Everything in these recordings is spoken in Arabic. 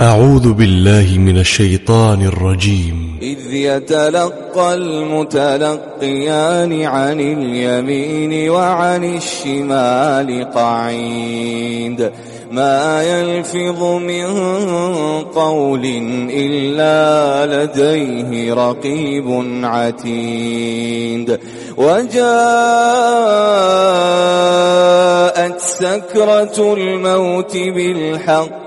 أعوذ بالله من الشيطان الرجيم. إذ يتلقى المتلقيان عن اليمين وعن الشمال قعيد. ما يلفظ من قول إلا لديه رقيب عتيد. وجاءت سكرة الموت بالحق.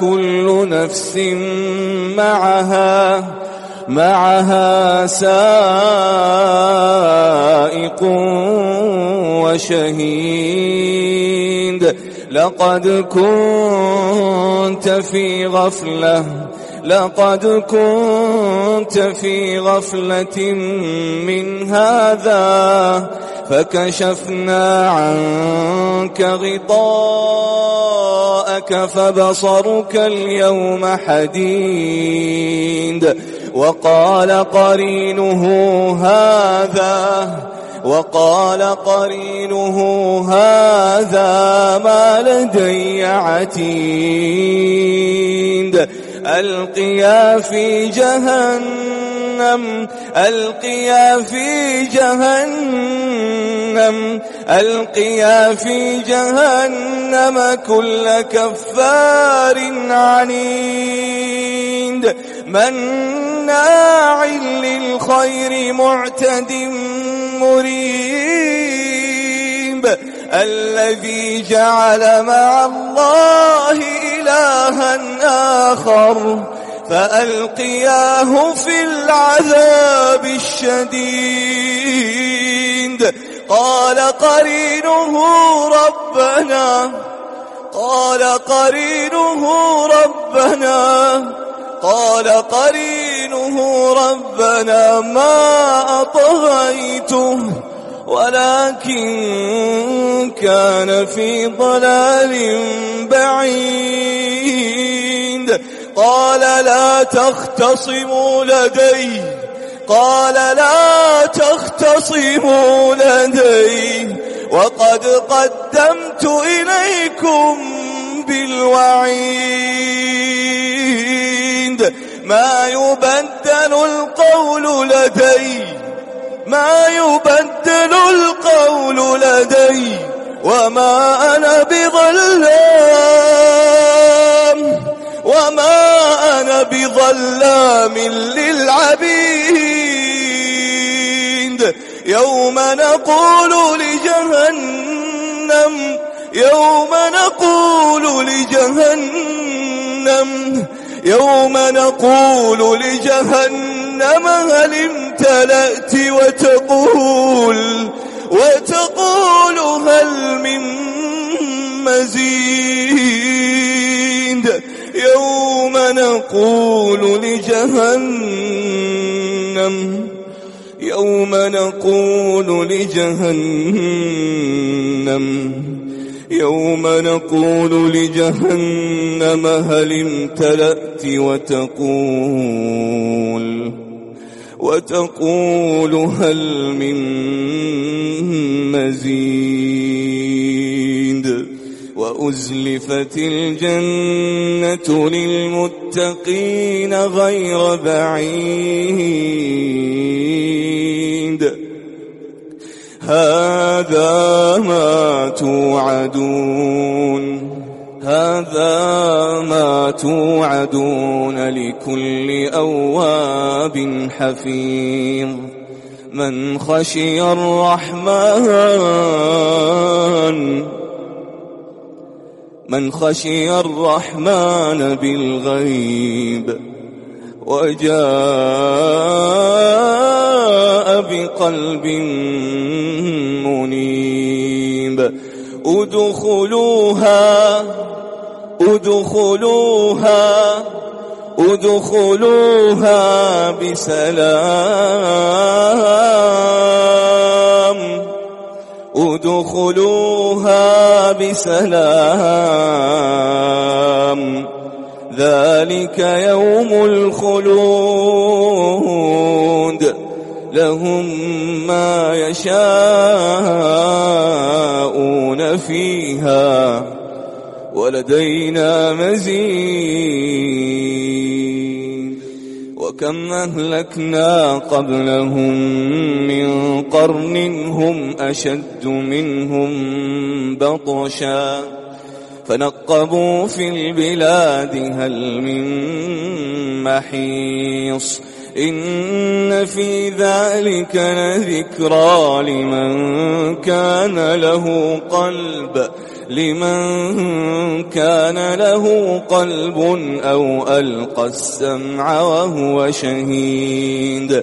كل نفس معها معها سائق وشهيد. لقد كنت في غفلة لقد كنت في غفلة من هذا. فكشفنا عنك غطاءك فبصرك اليوم حديد وقال قرينه هذا وقال قرينه هذا ما لدي عتيد ألقيا في جهنم ألقيا في جهنم ألقيا في جهنم كل كفار عنيد. مناع للخير معتد مريب. الذي جعل مع الله إلها آخر فألقياه في العذاب الشديد. قال قرينه ربنا قال قرينه ربنا قال قرينه ربنا ما أطغيته. ولكن كان في ضلال بعيد. قال لا تختصموا لدي. قال لا تختصموا لدي. وقد قدمت إليكم بالوعيد. ما يبدل القول لدي. ما يبدل القول لدي وما أنا بظلام وما أنا بظلام للعبيد. يوم نقول لجهنم يوم نقول لجهنم يوم نقول لجهنم هل امتلأت وتقول وتقول هل من مزيد؟ يوم نقول لجهنم يوم نقول لجهنم يوم نقول لجهنم هل امتلأت وتقول؟ وتقول هل من مزيد وأزلفت الجنة للمتقين غير بعيد. هذا ما توعدون. هذا ما توعدون لكل أواب حفيظ. من خشي الرحمن من خشي الرحمن بالغيب وجاء بقلب منيب. ادخلوها ادخلوها ادخلوها بسلام. ادخلوها بسلام. ذلك يوم الخلود. لهم ما يشاءون فيها. ولدينا مزيد. وكم أهلكنا قبلهم من قرن هم أشد منهم بطشا. فنقبوا في البلاد هل من محيص. إن في ذلك لذكرى لمن كان له قلب لمن كان له قلب أو ألقى السمع وهو شهيد.